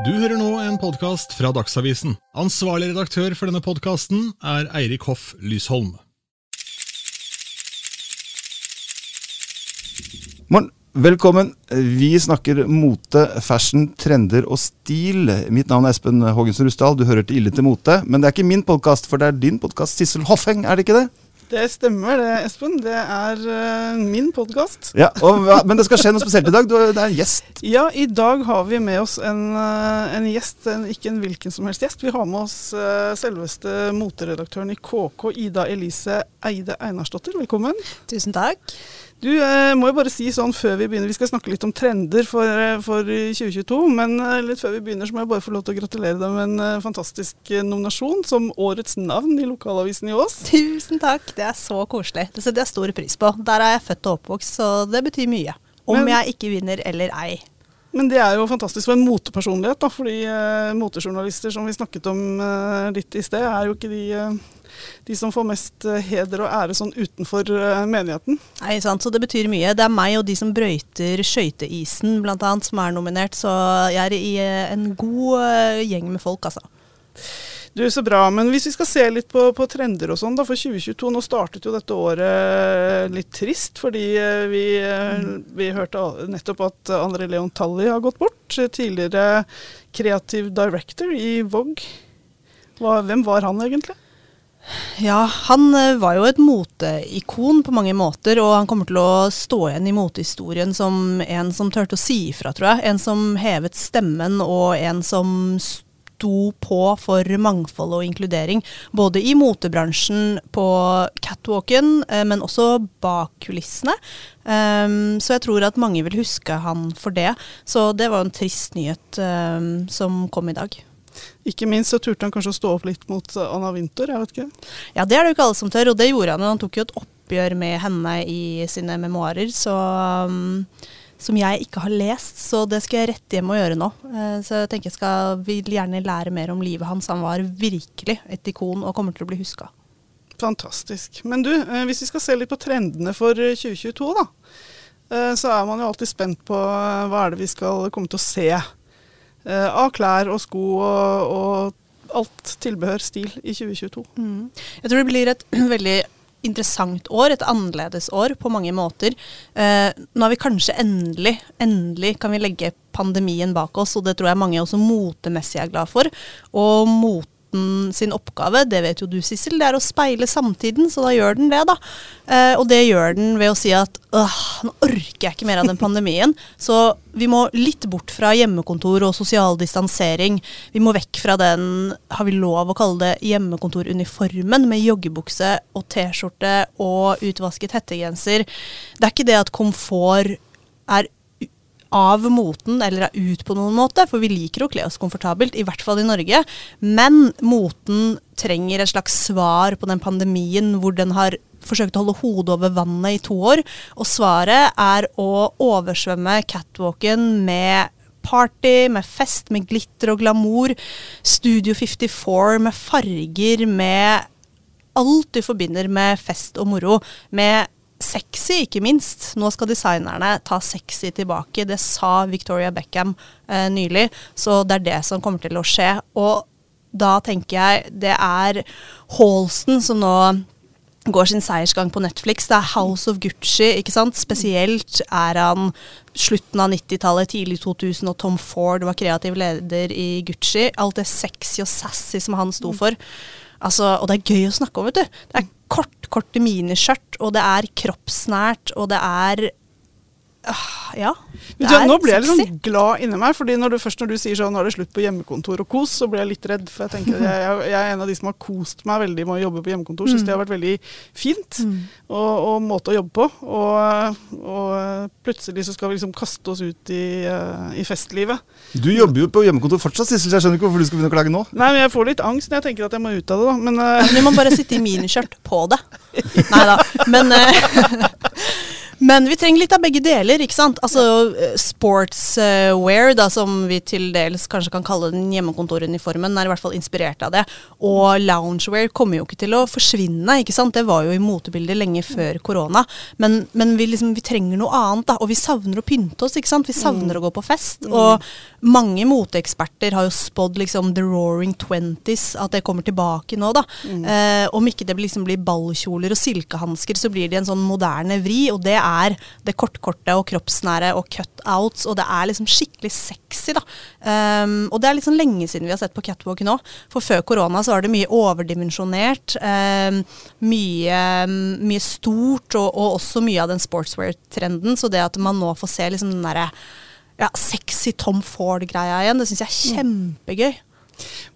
Du hører nå en podkast fra Dagsavisen. Ansvarlig redaktør for denne podkasten er Eirik Hoff Lysholm. Morgen. Velkommen. Vi snakker mote, fashion, trender og stil. Mitt navn er Espen Hågensen Rustdal. Du hører til Ille til mote. Men det er ikke min podkast, for det er din podkast, Sissel Hoffeng, er det ikke det? Det stemmer det, Espen. Det er uh, min podkast. Ja, ja, men det skal skje noe spesielt i dag. Du, det er en gjest. Ja, i dag har vi med oss en, uh, en gjest. En, ikke en hvilken som helst gjest. Vi har med oss uh, selveste moteredaktøren i KK, Ida Elise Eide Einarsdottir. Velkommen. Tusen takk. Du, eh, må jo bare si sånn før Vi begynner, vi skal snakke litt om trender for, eh, for 2022. Men eh, litt før vi begynner så må jeg bare få lov til å gratulere deg med en eh, fantastisk nominasjon som årets navn i lokalavisen i Ås. Tusen takk, det er så koselig. Det setter jeg stor pris på. Der er jeg født og oppvokst, så det betyr mye. Om men, jeg ikke vinner eller ei. Men det er jo fantastisk for en motepersonlighet, da. Fordi eh, motejournalister, som vi snakket om eh, litt i sted, er jo ikke de de som får mest eh, heder og ære sånn utenfor eh, menigheten. Nei, sant, så det betyr mye. Det er meg og de som brøyter skøyteisen bl.a. som er nominert, så jeg er i eh, en god gjeng med folk, altså. Du, Så bra. Men hvis vi skal se litt på, på trender og sånn da, for 2022. Nå startet jo dette året litt trist, fordi vi, vi hørte nettopp at André Leon Talli har gått bort. Tidligere kreativ director i Vogue. hvem var han egentlig? Ja, han eh, var jo et moteikon på mange måter, og han kommer til å stå igjen i motehistorien som en som turte å si ifra, tror jeg. En som hevet stemmen, og en som sto på for mangfold og inkludering. Både i motebransjen, på catwalken, eh, men også bak kulissene. Um, så jeg tror at mange vil huske han for det. Så det var en trist nyhet um, som kom i dag. Ikke minst så turte han kanskje å stå opp litt mot Anna Winther, jeg vet ikke. Ja, det er det jo ikke alle som tør, og det gjorde han. Han tok jo et oppgjør med henne i sine memoarer, så um, som jeg ikke har lest, så det skal jeg rette hjem og gjøre nå. Uh, så jeg tenker jeg skal, vil gjerne lære mer om livet hans. Han var virkelig et ikon og kommer til å bli huska. Fantastisk. Men du, uh, hvis vi skal se litt på trendene for 2022, da. Uh, så er man jo alltid spent på hva er det vi skal komme til å se Eh, av klær og sko og, og alt tilbehør, stil, i 2022. Mm. Jeg tror det blir et veldig interessant år, et annerledes år på mange måter. Eh, nå har vi kanskje endelig, endelig kan vi legge pandemien bak oss, og det tror jeg mange også motemessig er glad for. Og mot staten sin oppgave, det vet jo du Sissel, det er å speile samtiden, så da gjør den det, da. Eh, og det gjør den ved å si at åh, nå orker jeg ikke mer av den pandemien. Så vi må litt bort fra hjemmekontor og sosial distansering. Vi må vekk fra den, har vi lov å kalle det, hjemmekontoruniformen med joggebukse og T-skjorte og utvasket hettegenser. Det er ikke det at komfort er av moten eller er ut på noen måte, for vi liker å kle oss komfortabelt, i hvert fall i Norge. Men moten trenger et slags svar på den pandemien hvor den har forsøkt å holde hodet over vannet i to år. Og svaret er å oversvømme catwalken med party, med fest, med glitter og glamour. Studio 54 med farger, med alt du forbinder med fest og moro. Med sexy, ikke minst. Nå skal designerne ta sexy tilbake. Det sa Victoria Beckham eh, nylig, så det er det som kommer til å skje. Og da tenker jeg det er Halston som nå går sin seiersgang på Netflix. Det er House of Gucci, ikke sant. Spesielt er han slutten av 90-tallet, tidlig 2000, og Tom Ford var kreativ leder i Gucci. Alt det sexy og sassy som han sto for. Altså, og det er gøy å snakke om, vet du. Det er kort, korte miniskjørt, og det er kroppsnært, og det er ja. Det er nå blir jeg litt sånn glad inni meg, fordi når du, først når du sier sånn nå er det slutt på hjemmekontor og kos, så blir jeg litt redd. For jeg tenker jeg, jeg, jeg er en av de som har kost meg veldig med å jobbe på hjemmekontor. Syns mm. det har vært veldig fint mm. og, og, måte å jobbe på. Og, og, plutselig så skal vi liksom kaste oss ut i, uh, i festlivet. Du jobber jo på hjemmekontor fortsatt, Sissel. Jeg skjønner ikke hvorfor du skal begynne å klage nå. Nei, men jeg får litt angst når jeg tenker at jeg må ut av det, da. Men, uh, men du må bare sitte i miniskjørt på det. Nei da. Men Men vi trenger litt av begge deler, ikke sant. Altså eh, sportswear, da, som vi til dels kanskje kan kalle den hjemmekontoruniformen, er i hvert fall inspirert av det. Og loungewear kommer jo ikke til å forsvinne, ikke sant. Det var jo i motebildet lenge før korona. Men, men vi, liksom, vi, trenger noe annet, da. Og vi savner å pynte oss, ikke sant. Vi savner mm. å gå på fest. Mm. Og mange moteeksperter har jo spådd liksom the roaring twenties, at det kommer tilbake nå, da. Eh, om ikke det liksom blir ballkjoler og silkehansker, så blir det en sånn moderne vri, og det er det kortkorte og kroppsnære og cutouts, og det er liksom skikkelig sexy, da. Um, og det er sånn lenge siden vi har sett på catwalk nå, for før korona så var det mye overdimensjonert, um, mye, mye stort, og, og også mye av den sportswear-trenden, så det at man nå får se liksom den derre ja, sexy Tom Ford-greia igjen. Det syns jeg er kjempegøy.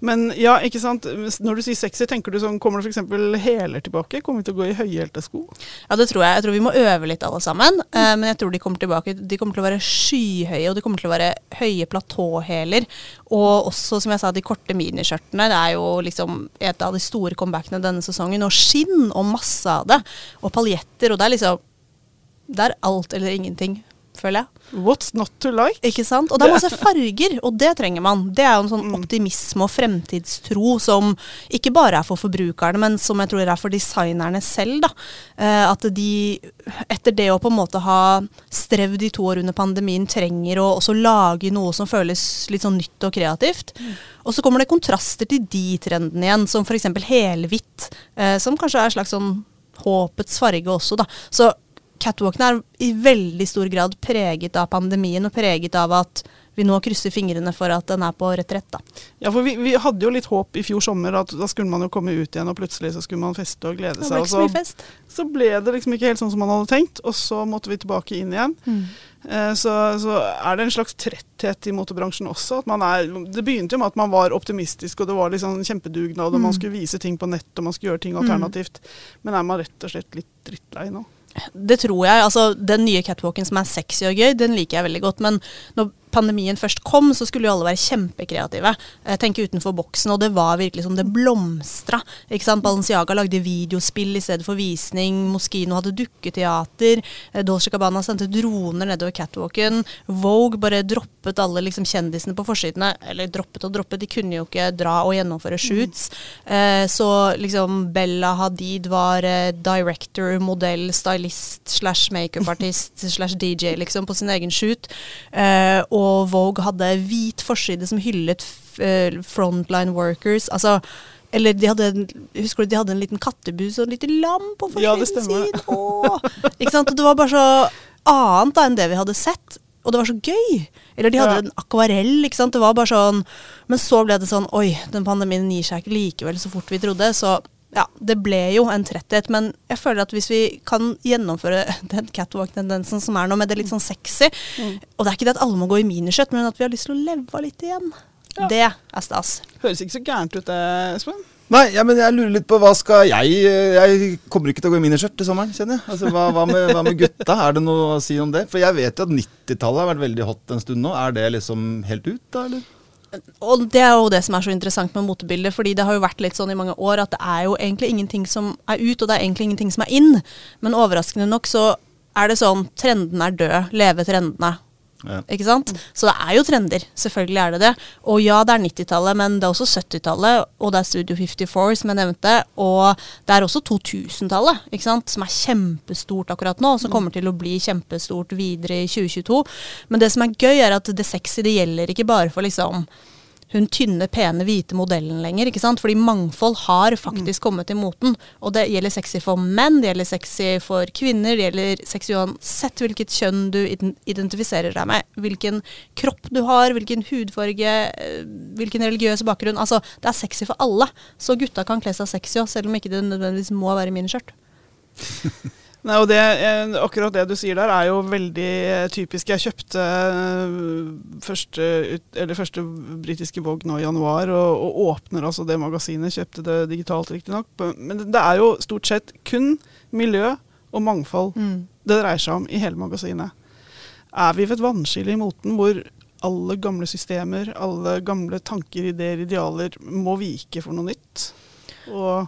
Men ja, ikke sant. Når du sier sexy, tenker du sånn Kommer det f.eks. hæler tilbake? Kommer vi til å gå i høyhælte sko? Ja, det tror jeg. Jeg tror vi må øve litt alle sammen. Eh, men jeg tror de kommer tilbake. De kommer til å være skyhøye, og de kommer til å være høye platåhæler. Og også, som jeg sa, de korte miniskjørtene. Det er jo liksom et av de store comebackene denne sesongen. Og skinn og masse av det. Og paljetter. Og det er liksom Det er alt eller ingenting føler jeg. What's not to like? Ikke sant? Og det er masse farger, og det trenger man. Det er jo en sånn optimisme og fremtidstro som ikke bare er for forbrukerne, men som jeg tror er for designerne selv. da. Eh, at de, etter det å på en måte ha strevd i to år under pandemien, trenger å også lage noe som føles litt sånn nytt og kreativt. Og så kommer det kontraster til de trendene igjen, som f.eks. helhvitt, eh, som kanskje er en slags sånn håpets farge også, da. Så catwalken er i veldig stor grad preget av pandemien, og preget av at vi nå krysser fingrene for at den er på retrett. da. Ja, for vi, vi, hadde jo litt håp i fjor sommer at da skulle man jo komme ut igjen, og plutselig så skulle man feste og glede Det seg. ble ikke så så, mye fest. så ble det liksom ikke helt sånn som man hadde tenkt, og så måtte vi tilbake inn igjen. Mm. Eh, Så, så er det en slags tretthet i motebransjen også. At man er, det begynte jo med at man var optimistisk, og det var liksom kjempedugnad, og man Mm. skulle vise ting på nett, og man skulle gjøre ting alternativt. Men er man rett og slett litt drittlei nå? Det tror jeg. altså Den nye catwalken som er sexy og gøy, den liker jeg veldig godt. Men når pandemien først kom, så skulle jo alle være kjempekreative. Eh, tenke utenfor boksen, og det var virkelig som det blomstra. ikke sant? Balenciaga lagde videospill i stedet for visning. Moschino hadde dukketeater. Eh, Dolce Gabbana sendte droner nedover catwalken. Vogue bare droppet alle liksom, kjendisene på forsidene. Eller droppet og droppet, de kunne jo ikke dra og gjennomføre shoots. Eh, så liksom Bella Hadid var director, modell, stylist slash makeupartist slash DJ liksom på sin egen shoot. Eh, og Vogue hadde hvit forside som hyllet eh, frontline workers. Altså eller de hadde, en- husker du de hadde en liten kattebus og et lite lam på forsiden ja, sin? Åh! Ikke sant? Og det var bare så annet da enn det vi hadde sett. Og det var så gøy. Eller de hadde Ja. en akvarell. ikke sant? Det var bare sånn Men så ble det sånn Oi, den pandemien gir seg ikke likevel så fort vi trodde. Så ja, det ble jo en tretthet. Men jeg føler at hvis vi kan gjennomføre den catwalk-tendensen som er nå, med det litt sånn sexy Og det er ikke det at alle må gå i miniskjørt, men at vi har lyst til å leve litt igjen. Ja. Det er stas. Høres ikke så gærent ut det, Espen? Nei, ja, men jeg lurer litt på hva skal jeg Jeg kommer ikke til å gå i miniskjørt til sommeren, kjenner jeg. Altså, hva, hva, med, hva med gutta? Er det noe å si om det? For jeg vet jo at 90-tallet har vært veldig hot en stund nå. Er det liksom helt ut, da, eller? Og det er jo det som er så interessant med motebildet, fordi det har jo vært litt sånn i mange år at det er jo egentlig ingenting som er ut, og det er egentlig ingenting som er inn. Men overraskende nok så er det sånn trendene er døde, leve trendene. Ja. Ikke sant? Så det er jo trender. Selvfølgelig er det det. Og ja, det er 90-tallet, men det er også 70-tallet, og det er Studio 54, som jeg nevnte. Og det er også 2000-tallet, ikke sant? som er kjempestort akkurat nå, og som kommer til å bli kjempestort videre i 2022. Men det som er gøy, er at det sexy det gjelder ikke bare for liksom hun tynne, pene, hvite modellen lenger. ikke sant? Fordi mangfold har faktisk kommet til moten. Og det gjelder sexy for menn, det gjelder sexy for kvinner, det gjelder sexy uansett hvilket kjønn du identifiserer deg med. Hvilken kropp du har, hvilken hudfarge, eh, hvilken religiøs bakgrunn. Altså, det er sexy for alle. Så gutta kan kle seg sexy òg, selv om ikke det nødvendigvis må være miniskjørt. Nei, og det, eh, akkurat det du sier der, er jo veldig eh, typisk. Jeg kjøpte eh, første, eller første britiske Vogue nå i januar, og, og åpner altså det magasinet. Kjøpte det digitalt, riktignok. Men det er jo stort sett kun miljø og mangfold det dreier seg om i hele magasinet. Er vi ved et vannskille i moten hvor alle gamle systemer, alle gamle tanker, ideer, idealer må vike for noe nytt? Og,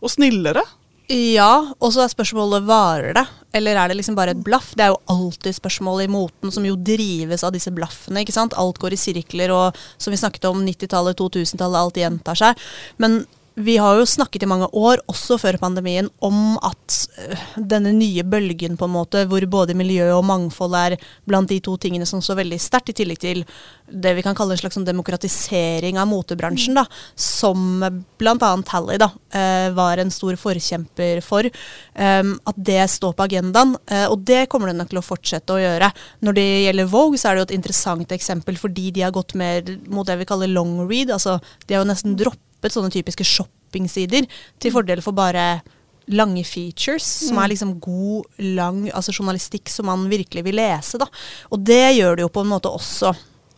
og snillere? Ja, og så er spørsmålet varer det, eller er det liksom bare et blaff? Det er jo alltid spørsmålet i moten som jo drives av disse blaffene. ikke sant? Alt går i sirkler, og som vi snakket om, 90-tallet, 2000-tallet, alt gjentar seg. Men vi har jo snakket i mange år, også før pandemien, om at øh, denne nye bølgen, på en måte, hvor både miljø og mangfold er blant de to tingene som står veldig sterkt, i tillegg til det vi kan kalle en slags sånn demokratisering av motebransjen, da, som bl.a. Tally da, øh, var en stor forkjemper for. Um, at det står på agendaen. Og det kommer det nok til å fortsette å gjøre. Når det gjelder Vogue, så er det jo et interessant eksempel fordi de har gått mer mot det vi kaller long read. altså De har jo nesten droppet droppet sånne typiske shoppingsider til fordel for bare lange features, som er liksom god, lang altså journalistikk som man virkelig vil lese. da. Og det gjør det jo på en måte også.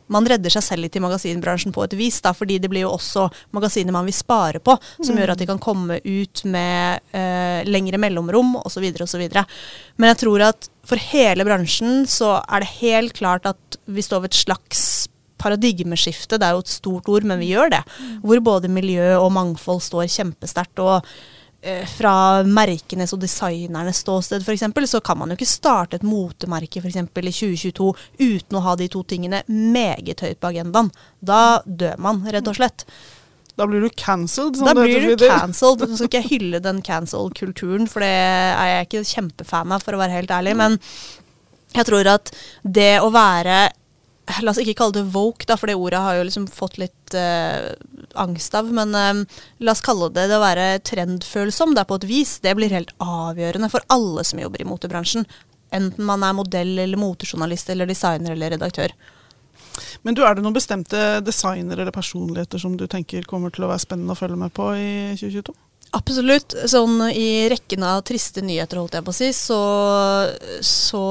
Man redder seg selv litt i magasinbransjen på et vis, da, fordi det blir jo også magasiner man vil spare på, som mm. gjør at de kan komme ut med uh, lengre mellomrom osv. osv. Men jeg tror at for hele bransjen så er det helt klart at vi står ved et slags paradigmeskifte, det er jo et stort ord, men vi gjør det. Hvor både miljø og mangfold står kjempesterkt. og eh, fra merkenes og designernes ståsted f.eks., så kan man jo ikke starte et motemerke f.eks. i 2022 uten å ha de to tingene meget høyt på agendaen. Da dør man, rett og slett. Da blir du cancelled. Da blir du cancelled. Nå skal ikke jeg hylle den cancel-kulturen, for det er jeg ikke kjempefan av, for å være helt ærlig. Men jeg tror at det å være La oss ikke kalle det woke, da, for det ordet har jo liksom fått litt uh, angst av. Men uh, la oss kalle det det å være trendfølsom da, på et vis. Det blir helt avgjørende for alle som jobber i motebransjen. Enten man er modell eller motejournalist eller designer eller redaktør. Men du, Er det noen bestemte designere eller personligheter som du tenker kommer til å være spennende å følge med på i 2022? Absolutt. Sånn i rekken av triste nyheter, holdt jeg på å si, så, så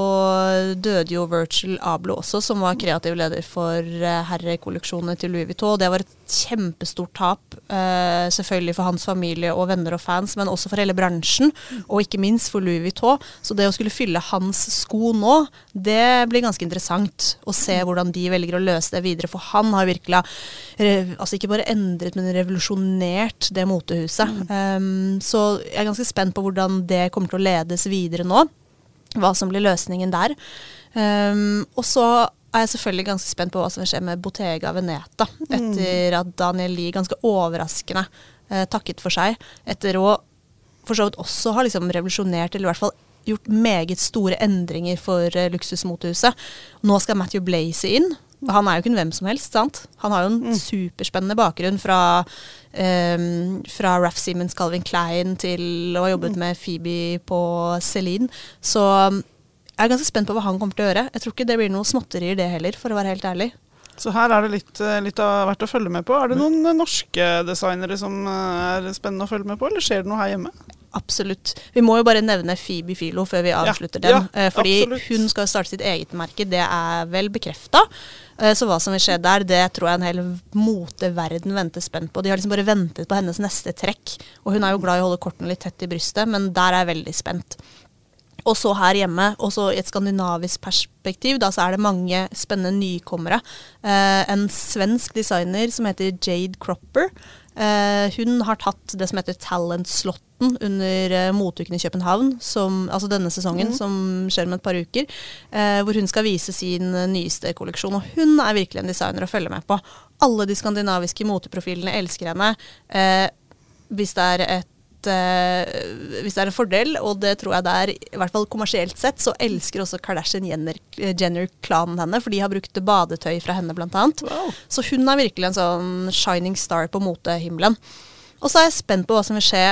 døde jo Virgil Abloh også, som var kreativ leder for eh, herrekolleksjonene til Louis Vuitton. Det var et kjempestort tap, uh, selvfølgelig for hans familie og venner og fans, men også for hele bransjen, og ikke minst for Louis Vuitton. Så det å skulle fylle hans sko nå, det blir ganske interessant å se hvordan de velger å løse det videre. For han har virkelig altså ikke bare endret, men revolusjonert det motehuset. Um, så jeg er ganske spent på hvordan det kommer til å ledes videre nå. Hva som blir løsningen der. Um, og så er jeg selvfølgelig ganske spent på hva som vil skje med Bottega Veneta mm. etter at Daniel Lie ganske overraskende uh, takket for seg. Etter å for så vidt også ha liksom revolusjonert, eller i hvert fall gjort meget store endringer for uh, luksusmotehuset. Nå skal Matthew Blaze inn. Han er jo ikke hvem som helst, sant? Han har jo en mm. superspennende bakgrunn fra, um, fra Raff Siemens, Calvin Klein til å ha jobbet mm. med Phoebe på Celine. Så jeg er ganske spent på hva han kommer til å gjøre. Jeg tror ikke det blir noe småtterier det heller, for å være helt ærlig. Så her er det litt, eh, litt av hvert å følge med på. Er det noen eh, norske designere som eh, er spennende å følge med på, eller skjer det noe her hjemme? Absolutt. Vi må jo bare nevne Phoebe Filo før vi avslutter ja, den. Ja, fordi absolutt. hun skal starte sitt eget merke, det er vel bekrefta. Så hva som vil skje der, det tror jeg en hel moteverden venter spent på. De har liksom bare ventet på hennes neste trekk. Og hun er jo glad i å holde kortene litt tett i brystet, men der er jeg veldig spent. Og så her hjemme, også i et skandinavisk perspektiv, da, så er det mange spennende nykommere. Eh, en svensk designer som heter Jade Cropper. Eh, hun har tatt det som heter Talent-slotten under eh, motuken i København, som, altså denne sesongen, mm. som skjer om et par uker. Eh, hvor hun skal vise sin nyeste kolleksjon. Og hun er virkelig en designer å følge med på. Alle de skandinaviske moteprofilene elsker henne. Eh, hvis det er et uh, hvis det er en fordel, og det tror jeg det er, i hvert fall kommersielt sett, så elsker også Kardashian-Jenner-klanen henne, for de har brukt badetøy fra henne, blant annet. Wow. Så hun er virkelig en sånn shining star på motehimmelen. Og så er jeg spent på hva som vil skje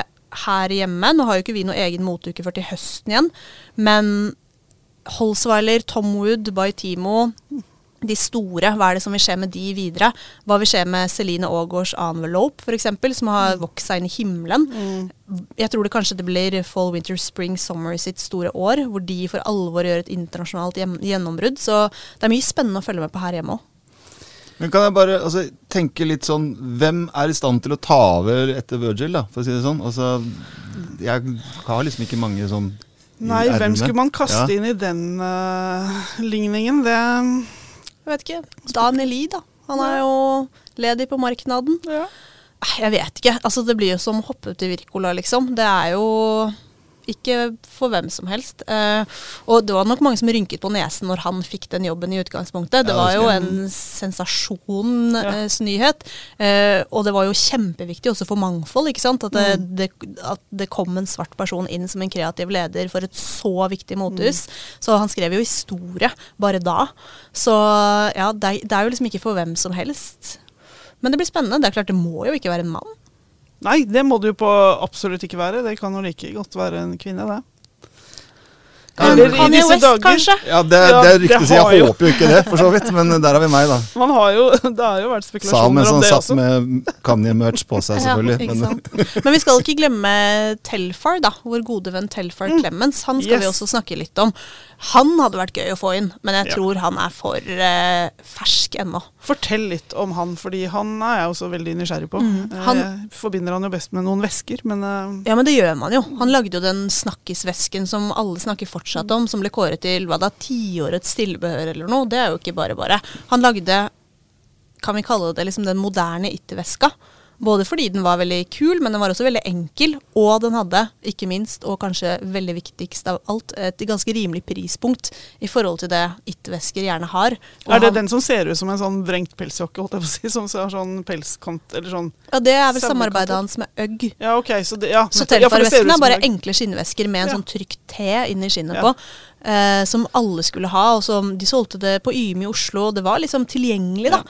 her hjemme. Nå har jo ikke vi noe egen moteuke før til høsten igjen, men Holsweiler, Tom Wood, By Timo de store, hva er det som vil skje med de videre? Hva vil skje med Celine Aagaards Envelope, f.eks., som har mm. vokst seg inn i himmelen? Mm. Jeg tror det kanskje det blir Fall, Winter, Spring, Summer sitt store år, hvor de for alvor gjør et internasjonalt gjennombrudd. Så det er mye spennende å følge med på her hjemme òg. Men kan jeg bare altså, tenke litt sånn Hvem er i stand til å ta over etter Virgil, da, for å si det sånn? Altså, jeg har liksom ikke mange sånn Nei, hvem skulle man kaste ja. inn i den uh, ligningen? Det jeg vet ikke. Dan Eli, da. Han er jo ledig på marknaden. Ja. Jeg vet ikke. Altså, det blir jo som å hoppe ut i Wirkola, liksom. Det er jo ikke for hvem som helst. Uh, og det var nok mange som rynket på nesen når han fikk den jobben i utgangspunktet. Det var jo en sensasjonsnyhet. Uh, og det var jo kjempeviktig også for mangfold, ikke sant. At det, Mm. det, at det kom en svart person inn som en kreativ leder for et så viktig Mm. motehus. Så han skrev jo historie bare da. Så ja, det, det er jo liksom ikke for hvem som helst. Men det blir spennende. Det er klart, det må jo ikke være en mann. Nei, det må det jo på absolutt ikke være. Det kan jo like godt være en kvinne, det. Eller i disse West, dager. kanskje? Ja, det, Ja, det er ryktet har jeg jo- håper jo ikke det, for så vidt. Men der har vi meg, da. Man har jo, det har jo vært spekulasjoner om om også. Sammen satt med Kanye-merch på seg, selvfølgelig. Ja, men. Men vi skal ikke glemme Telfar, da. Vår gode venn Telfar Clemens. Han skal vi også snakke litt om. Han hadde vært gøy å få inn, men jeg Ja. tror han er for uh, fersk ennå. Fortell litt om han, fordi han er jeg også veldig nysgjerrig på. Mm, Eh, han- Jeg forbinder han jo best med noen væsker, men eh, Ja, men det gjør man jo. Han lagde jo den snakkisvesken som alle snakker fortsatt om, som ble kåret til hva da, tiårets stillebehør eller noe. Det er jo ikke bare bare. Han lagde, kan vi kalle det liksom den moderne it-veska. Både fordi den var veldig kul, men den var også veldig enkel. Og den hadde, ikke minst, og kanskje veldig viktigst av alt, et ganske rimelig prispunkt i forhold til det it-vesker gjerne har. Og er det han- den som ser ut som en sånn vrengt pelsjakke, holdt jeg på å si, som har sånn pelskant, eller sånn Ja, det er vel samarbeidet hans med Øgg. Ja, ok, så det, ja. Så ja, Telfar-vesken er bare en- enkle skinnvesker med en Ja. sånn trykt T inni skinnet Ja. på. Eh, som alle skulle ha. og som De solgte det på Yme i Oslo. Det var liksom tilgjengelig, da.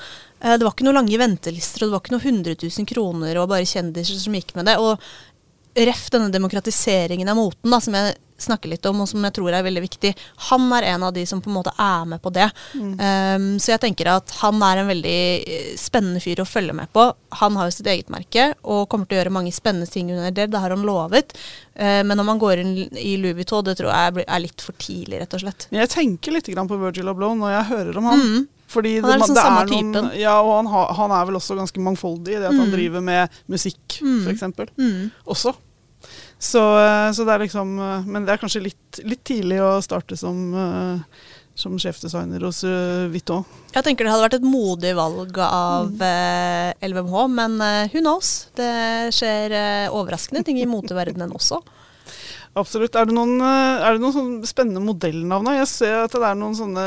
Eh, det var ikke noen lange ventelister, og det var ikke noe 100 000 kroner og bare kjendiser som gikk med det. Og ref denne demokratiseringen av moten, da, som jeg snakker litt om, og som jeg tror er veldig viktig. Han er en av de som på en måte er med på det. Um, så jeg tenker at han er en veldig eh, spennende fyr å følge med på. Han har jo sitt eget merke og kommer til å gjøre mange spennende ting under det. Det har han lovet. Uh, men om han går inn i Louis Vuitton, det tror jeg er litt for tidlig, rett og slett. Jeg tenker litt grann på Virgil Abloh når jeg hører om han. Mm. Fordi Han er liksom det samme er noen, typen. Ja, og han, har, han er vel også ganske mangfoldig i det at han Mm. driver med musikk, Mm. eksempel. Mm. Også. Så, eh, så det er liksom eh, Men det er kanskje litt, litt tidlig å starte som, eh, som sjefdesigner hos Vuitton. Jeg tenker det hadde vært et modig valg av eh, LVMH, men who knows? Det skjer overraskende ting i moteverdenen også. Absolutt. Er det noen, er det noen sånne spennende modellnavn? Jeg ser at det er noen sånne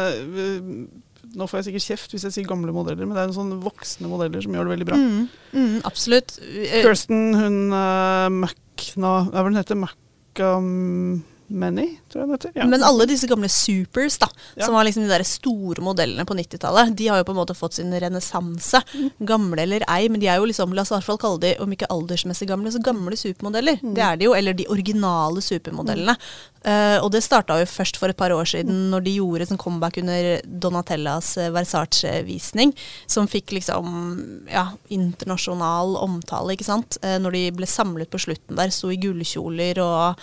Nå får jeg sikkert kjeft hvis jeg sier gamle modeller, men det er sånne voksne modeller som gjør det veldig bra. Mm, mm, absolutt. Eh, Kirsten, hun uh, Macna Hva er det hun heter? Macamany, tror jeg det heter. Ja. Men alle disse gamle supers, da, Ja. som var liksom de der store modellene på 90-tallet, de har jo på en måte fått sin renessanse. Mm. Gamle eller ei, men de er jo liksom, la oss i hvert fall kalle de, om ikke aldersmessig gamle, så gamle supermodeller. Mm. Det er de jo, eller de originale supermodellene. Eh, og det starta jo først for et par år siden, når de gjorde sånn comeback under Donatellas eh, Versace-visning, som fikk liksom ja, internasjonal omtale, ikke sant. Uh, når de ble samlet på slutten der, sto i gullkjoler og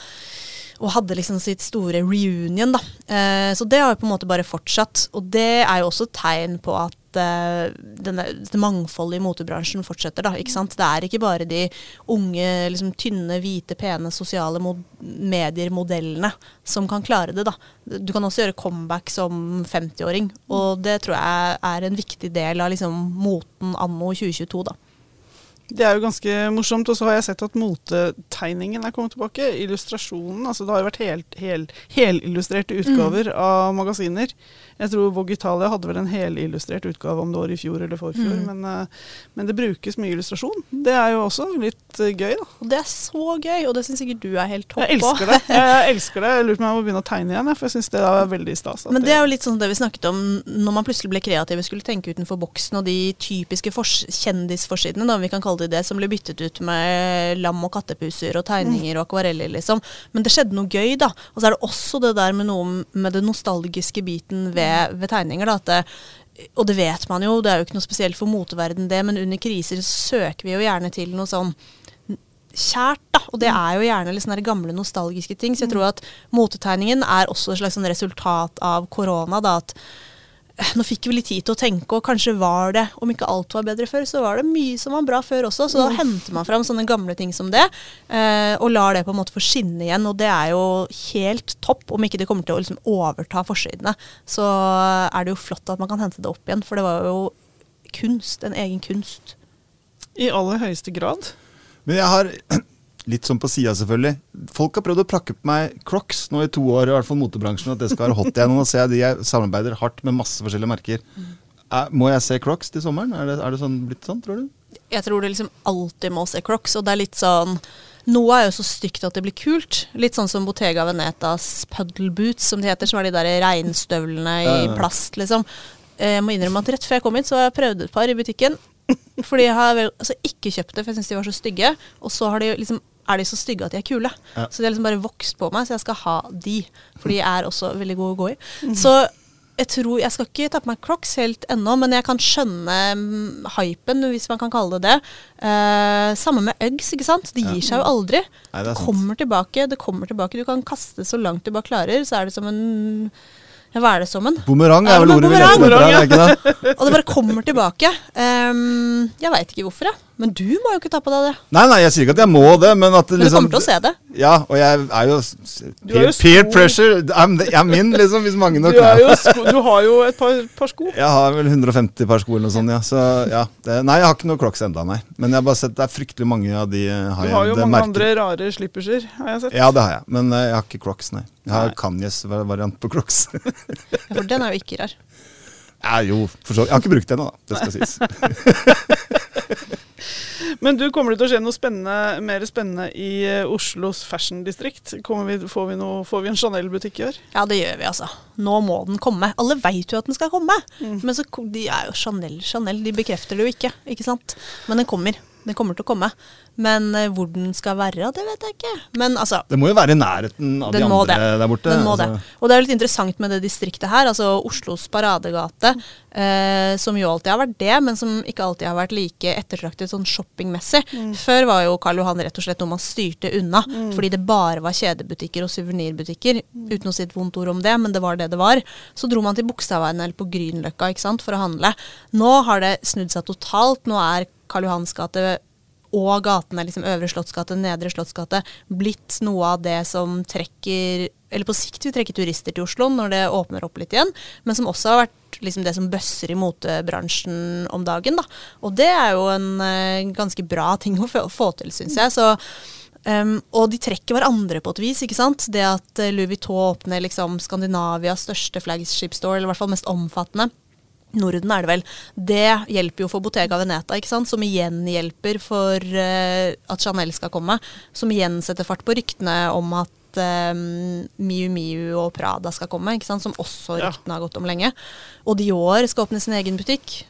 og hadde liksom sitt store reunion, da. Eh, så det har jo på en måte bare fortsatt. Og det er jo også et tegn på at eh, denne, det mangfoldet i motebransjen fortsetter, da. Ikke sant? Det er ikke bare de unge, liksom tynne, hvite, pene sosiale mod medier-modellene som kan klare det, da. Du kan også gjøre comeback som 50-åring, og det tror jeg er en viktig del av liksom moten anno 2022, da. Det er jo ganske morsomt. Og så har jeg sett at motetegningen er kommet tilbake. Illustrasjonen. altså Det har jo vært helt, hel, helillustrerte utgaver av magasiner. Jeg tror Vogue Italia hadde vel en helillustrert utgave om det var i fjor eller forfjor. Mm. Men, eh, men det brukes mye illustrasjon. Det er jo også litt eh, gøy, da. Og det er så gøy, og det syns sikkert du er helt topp på. Jeg elsker det. Jeg, elsker det. Jeg lurer på om jeg må begynne å tegne igjen, for jeg syns det er veldig stas. Men det er jo litt sånn det vi snakket om når man plutselig ble kreative, skulle tenke utenfor boksen, og de typiske kjendisforsidene, da, vi kan kalle det det, som ble byttet ut med lam og kattepuser og tegninger og akvareller, liksom. Men det skjedde noe gøy, da. Og så er det også det der med noe med det nostalgiske biten ved, ved tegninger, da. At det, og det vet man jo, det er jo ikke noe spesielt for moteverden det, men under kriser søker vi jo gjerne til noe sånn kjært, da. Og det er jo gjerne litt sånne gamle nostalgiske ting. Så jeg tror at motetegningen er også et slags sånn resultat av korona. da, at nå fikk vi litt tid til å tenke, og kanskje var det, om ikke alt var bedre før, så var det mye som var bra før også. Så da henter man fram sånne gamle ting som det, eh, og lar det på en måte få skinne igjen. Og det er jo helt topp, om ikke det kommer til å liksom overta forsidene. Så er det jo flott at man kan hente det opp igjen, for det var jo kunst, en egen kunst. I aller høyeste grad. Men jeg har litt sånn på sida, selvfølgelig. Folk har prøvd å prakke på meg Crocs nå i to år, i hvert fall motebransjen, at det skal være hot igjen. Og nå ser jeg de jeg samarbeider hardt med masse forskjellige merker. Er, må jeg se Crocs til sommeren? Er det, er det sånn, blitt sånn, tror du? Jeg tror du liksom alltid må se Crocs, og det er litt sånn noe er jo så stygt at det blir kult. Litt sånn som Bottega Venetas puddle boots, som de heter. Som er de der regnstøvlene i Ja, ja. plast, liksom. Eh, Jeg må innrømme at rett før jeg kom hit, så har jeg prøvd et par i butikken. Fordi jeg har vel, altså ikke kjøpt det, for jeg syns de var så stygge. Og så har de liksom, er de så stygge at de er kule. Ja. Så de har liksom bare vokst på meg, så jeg skal ha de. For de er også veldig gode å gå i. Så jeg tror, jeg skal ikke ta på meg Crocs helt ennå, men jeg kan skjønne mm, hypen, hvis man kan kalle det det. Eh, samme med Uggs, ikke sant. Det gir seg jo aldri. Nei, det sant. kommer tilbake, det kommer tilbake. Du kan kaste så langt du bare klarer, så er det som en ja, Hva er det som en? Bumerang Ja, er vel ja. ordet vi leter etter her, er det det? Og det bare kommer tilbake. Um, jeg veit ikke hvorfor, jeg. Men du må jo ikke ta på deg det. Nei, nei, jeg sier ikke at jeg må det, men at det Men du liksom kommer til å se det. Ja, og jeg er jo, Du er peer, jo peer pressure I'm, the- I'm in, liksom, hvis mange nok Du, er jo du har jo et par, par sko. Jeg har vel 150 par sko eller noe sånt, ja. Så ja. Det, nei, jeg har ikke noe Crocs enda, nei. Men jeg har bare sett det er fryktelig mange av de eh, Du har har jo mange merker- andre rare slipperser, har jeg sett. Ja, det har jeg. Men eh, jeg har ikke Crocs, nei. Jeg har Nei. Kanyes va- variant på Crocs. Ja, for den er jo ikke rar. ja, jo, for så Jeg har ikke brukt den ennå, da. Det skal sies. Men du, kommer det til å skje noe spennende, mer spennende i eh, Oslos fashion-distrikt? Får, vi noe- får vi en Chanel-butikk i år? Ja, det gjør vi, altså. Nå må den komme. Alle veit jo at den skal komme. Mm. Men så, de er jo Chanel, Chanel. De bekrefter det jo ikke, ikke sant. Men den kommer. Den kommer til å komme. Men eh, hvor den skal være, det vet jeg ikke. Men altså, Det må jo være i nærheten av de andre det. der borte. Den må det. altså. Og det er jo litt interessant med det distriktet her, altså Oslos paradegate, eh, som jo alltid har vært det, men som ikke alltid har vært like ettertraktet sånn shoppingmessig. Før var jo Karl Johan rett og slett noe man styrte unna, fordi det bare var kjedebutikker og suvenirbutikker, uten å si et vondt ord om det, men det var det det var. Så dro man til Bogstadveien eller på Grünerløkka for å handle. Nå har det snudd seg totalt. Nå er Karl Johans gate og gatene, liksom Øvre Slottsgate, Nedre Slottsgate, blitt noe av det som trekker eller på sikt vil trekke turister til Oslo når det åpner opp litt igjen, men som også har vært liksom det som bøsser i motebransjen om dagen. Da. Og det er jo en eh, ganske bra ting å få, til, syns jeg. Så, um, og de trekker hverandre på et vis. ikke sant? Det at eh, Louis Vuitton åpner liksom Skandinavias største flagship store, eller i hvert fall mest omfattende. Norden er det vel. Det hjelper jo for Bottega Veneta, ikke sant? som igjen hjelper for uh, at Chanel skal komme. Som igjen setter fart på ryktene om at eh, Miu Miu og Prada skal komme, ikke sant? som også Ja. ryktene har gått om lenge. Og Dior skal åpne sin egen butikk.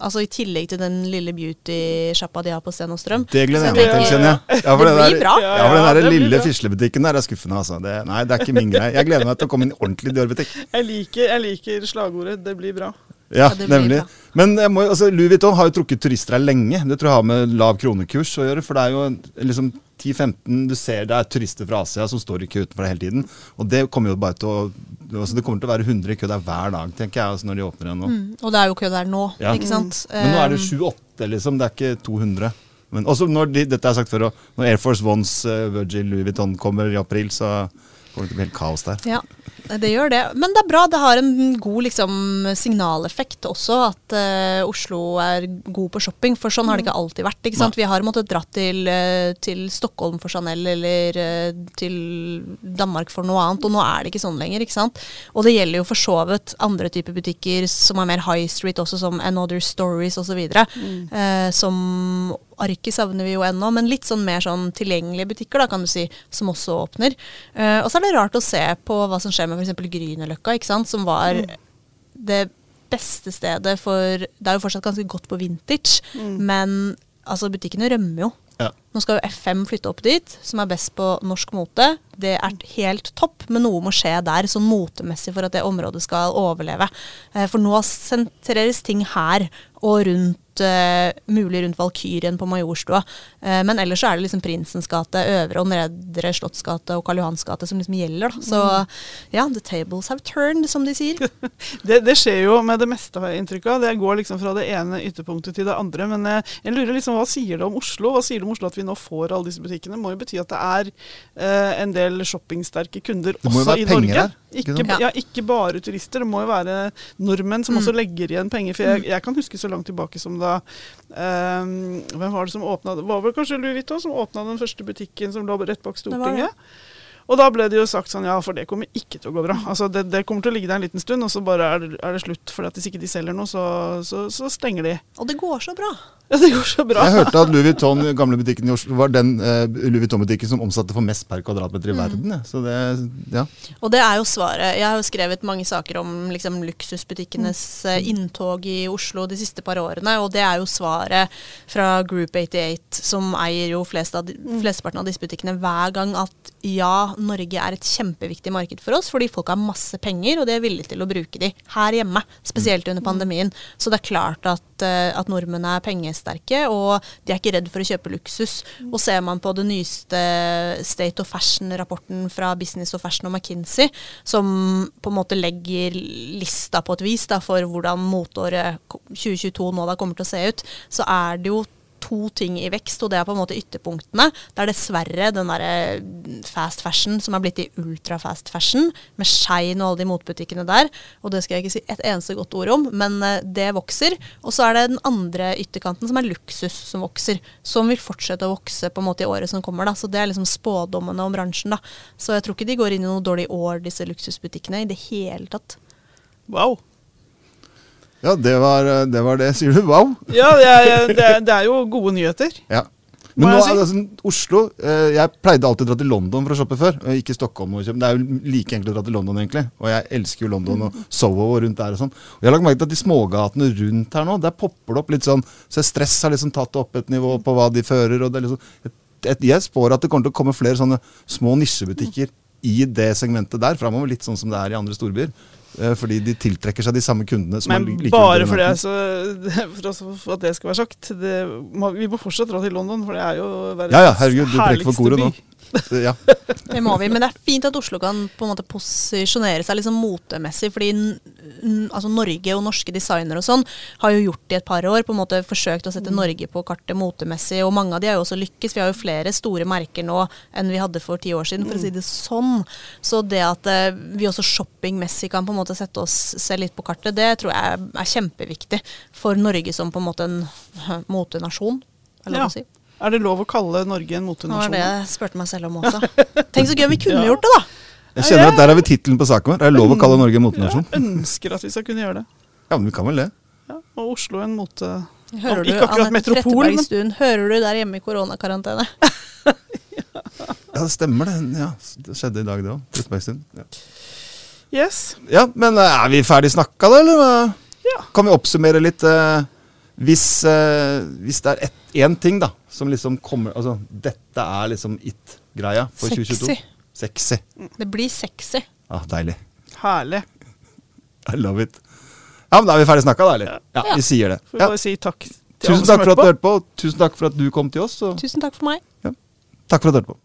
Altså I tillegg til den lille beauty-sjappa de har på Sten og Strøm. Det gleder jeg meg til, kjenner jeg. Ja, for Det blir der- bra. Ja, for den Ja, der lille fislebutikken der er skuffende, altså. Det, nei, det er ikke min greie. Jeg gleder meg til å komme inn i ordentlig Dior-butikk. Jeg jeg liker slagordet 'det blir bra'. Ja, nemlig. bra. Men må, altså, Louis Vuitton har jo trukket turister her lenge. Det tror jeg har med lav kronekurs å gjøre. For det er jo liksom 10-15 Du ser det er turister fra Asia som står i kø utenfor hele tiden. Og det kommer jo bare til å altså, Det kommer til å være 100 i kø der hver dag, tenker jeg, altså, når de åpner igjen nå. Mm, og det er jo kø der nå, Ja. ikke sant. Men nå er det Um, 7-8, liksom. Det er ikke 200. Men også når de, dette er sagt før, når Air Force Ones, uh, Virgin Louis Vuitton kommer i april, så kommer det til å bli helt kaos der. Ja, det gjør det. Men det er bra. Det har en god liksom, signaleffekt også, at uh, Oslo er god på shopping. For sånn har det ikke alltid vært. ikke sant? Vi har måttet dratt til, eh, til Stockholm for Chanel eller eh, til Danmark for noe annet, og nå er det ikke sånn lenger. ikke sant? Og det gjelder jo for så vidt andre typer butikker som er mer high street, også som Another Stories osv. Eh, som Arket savner vi jo ennå, men litt sånn mer sånn tilgjengelige butikker da, kan du si, som også åpner. Uh, og så er det rart å se på hva som skjer med f.eks. Grünerløkka, ikke sant, som var det beste stedet for Det er jo fortsatt ganske godt på vintage, men altså, butikkene rømmer jo. Ja. Nå skal jo F5 flytte opp dit, som er best på norsk mote. Det er helt topp, men noe må skje der, sånn motemessig, for at det området skal overleve. Eh, For nå sentreres ting her og rundt eh, mulig rundt Valkyrien på Majorstua. Uh, men ellers så er det liksom Prinsens gate, Øvre og Nedre Slottsgate og Karl Johans gate som liksom gjelder. Da. Så ja, the tables have turned, som de sier. Det, det skjer jo med det meste, har jeg inntrykk av. Det går liksom fra det ene ytterpunktet til det andre. Men jeg, jeg lurer liksom, hva sier det om Oslo? Hva sier det om Oslo at vi nå får alle disse butikkene? Det må jo bety at det er eh, en del shoppingsterke kunder også i Norge. her, ikke Ikke, ja, ikke bare turister. Det må jo være nordmenn som Mm. også legger igjen penger. For jeg, jeg kan huske så langt tilbake som da da eh, Hvem var det som åpna Det var vel kanskje Louis Vuitton som åpna den første butikken som lå rett bak. Stortinget. Og da ble det jo sagt sånn, ja, for det kommer ikke til å gå bra. Altså, det, det kommer til å ligge der en liten stund, og så bare er det, er det slutt. For hvis ikke de selger noe, så, så, så stenger de. Og det går så bra. Ja, det går så bra. Jeg hørte at Louis Vuitton, gamle butikken i Oslo, var den uh, Louis Vuitton-butikken som omsatte for mest per kvadratmeter i verden. Så det, ja. Og det er jo svaret. Jeg har jo skrevet mange saker om liksom, luksusbutikkenes mm. inntog i Oslo de siste par årene, og det er jo svaret fra Group 88, som eier jo flest av, de- flesteparten av disse butikkene, hver gang at ja, Norge er et kjempeviktig marked for oss, fordi folk har masse penger, og de er villige til å bruke de her hjemme, spesielt under pandemien. Så det er klart at, eh, at nordmenn er pengesterke, og de er ikke redd for å kjøpe luksus. Og ser man på den nyeste State of Fashion-rapporten fra Business of Fashion og McKinsey, som på en måte legger lista på et vis da, for hvordan motåret 2022 nå da kommer til å se ut, så er det jo to ting i vekst, og det er på en måte ytterpunktene. Det er dessverre den derre fast fashion som er blitt i ultra fast fashion, med Shein og alle de motbutikkene der. Og det skal jeg ikke si et eneste godt ord om, men eh, det vokser. Og så er det den andre ytterkanten som er luksus som vokser, som vil fortsette å vokse på en måte i året som kommer. da. Så det er liksom spådommene om bransjen. da. Så jeg tror ikke de går inn i noe dårlig år, disse luksusbutikkene, i det hele tatt. Wow. Ja, det var, det var det. Sier du wow? Ja, det er, det, er, det er jo gode nyheter. Ja. Men nå, si? altså, Oslo eh, Jeg pleide alltid å dra til London for å shoppe før. Ikke Stockholm. Og. Det er jo like enkelt å dra til London, egentlig. Og jeg elsker jo London og Soho og rundt der og sånn. Og jeg har lagt merke til at de smågatene rundt her nå, der popper det opp litt sånn Så Stress har liksom tatt opp et nivå på hva de fører. og det er liksom Jeg spår at det kommer til å komme flere sånne små nisjebutikker i det segmentet der framover. Litt sånn som det er i andre storbyer. Eh, Fordi de tiltrekker seg de samme kundene. som Men like bare for, det, så, for, at det skal være sagt det, Vi må fortsatt dra til London, for det er jo verdens Ja, ja, herregud, herligste brekker Ja. Det må vi, men det er fint at Oslo kan på en måte posisjonere seg liksom motemessig. fordi altså Norge og norske designere og sånn har jo gjort det i et par år. på en måte Forsøkt å sette Norge på kartet motemessig. Og mange av de har jo også lykkes. Vi har jo flere store merker nå enn vi hadde for ti år siden, for å si det sånn. Så det at eh, vi også shoppingmessig kan på en måte sette oss se litt på kartet, det tror jeg er kjempeviktig for Norge som på en måte en motenasjon. Ja. å si? Er det lov å kalle Norge en Det var det jeg spurte meg selv om også. Tenk så gøy om vi kunne Ja. gjort det, da! Jeg kjenner at Der har vi tittelen på saken vår. Er det lov å kalle Norge en motenasjon? Jeg ønsker at vi skal kunne gjøre det. Ja, men vi kan vel det. Ja, og Oslo en mote... Hører du, Ikke akkurat Anette metropol, men- hører du der hjemme i koronakarantene? Ja, det stemmer det. Ja, det skjedde i dag, det òg. Trettebergstuen. Ja. Yes. ja, men eh, er vi ferdig snakka, da, eller? Ja. Kan vi oppsummere litt? eh, hvis, eh, hvis det er én ting da, som liksom kommer Altså, dette er liksom it-greia for Sexy. 2022. Sexy. Det blir sexy. Ja, deilig. Herlig. I love it. Ja, men da er vi ferdig snakka, da, eller? Ja, Ja. vi sier det. Får vi Ja. bare si takk til Tusen alle som takk for at du hørte på. hørte på. og Tusen takk for at du kom til oss. Og Tusen takk for meg. takk for at du hørte på.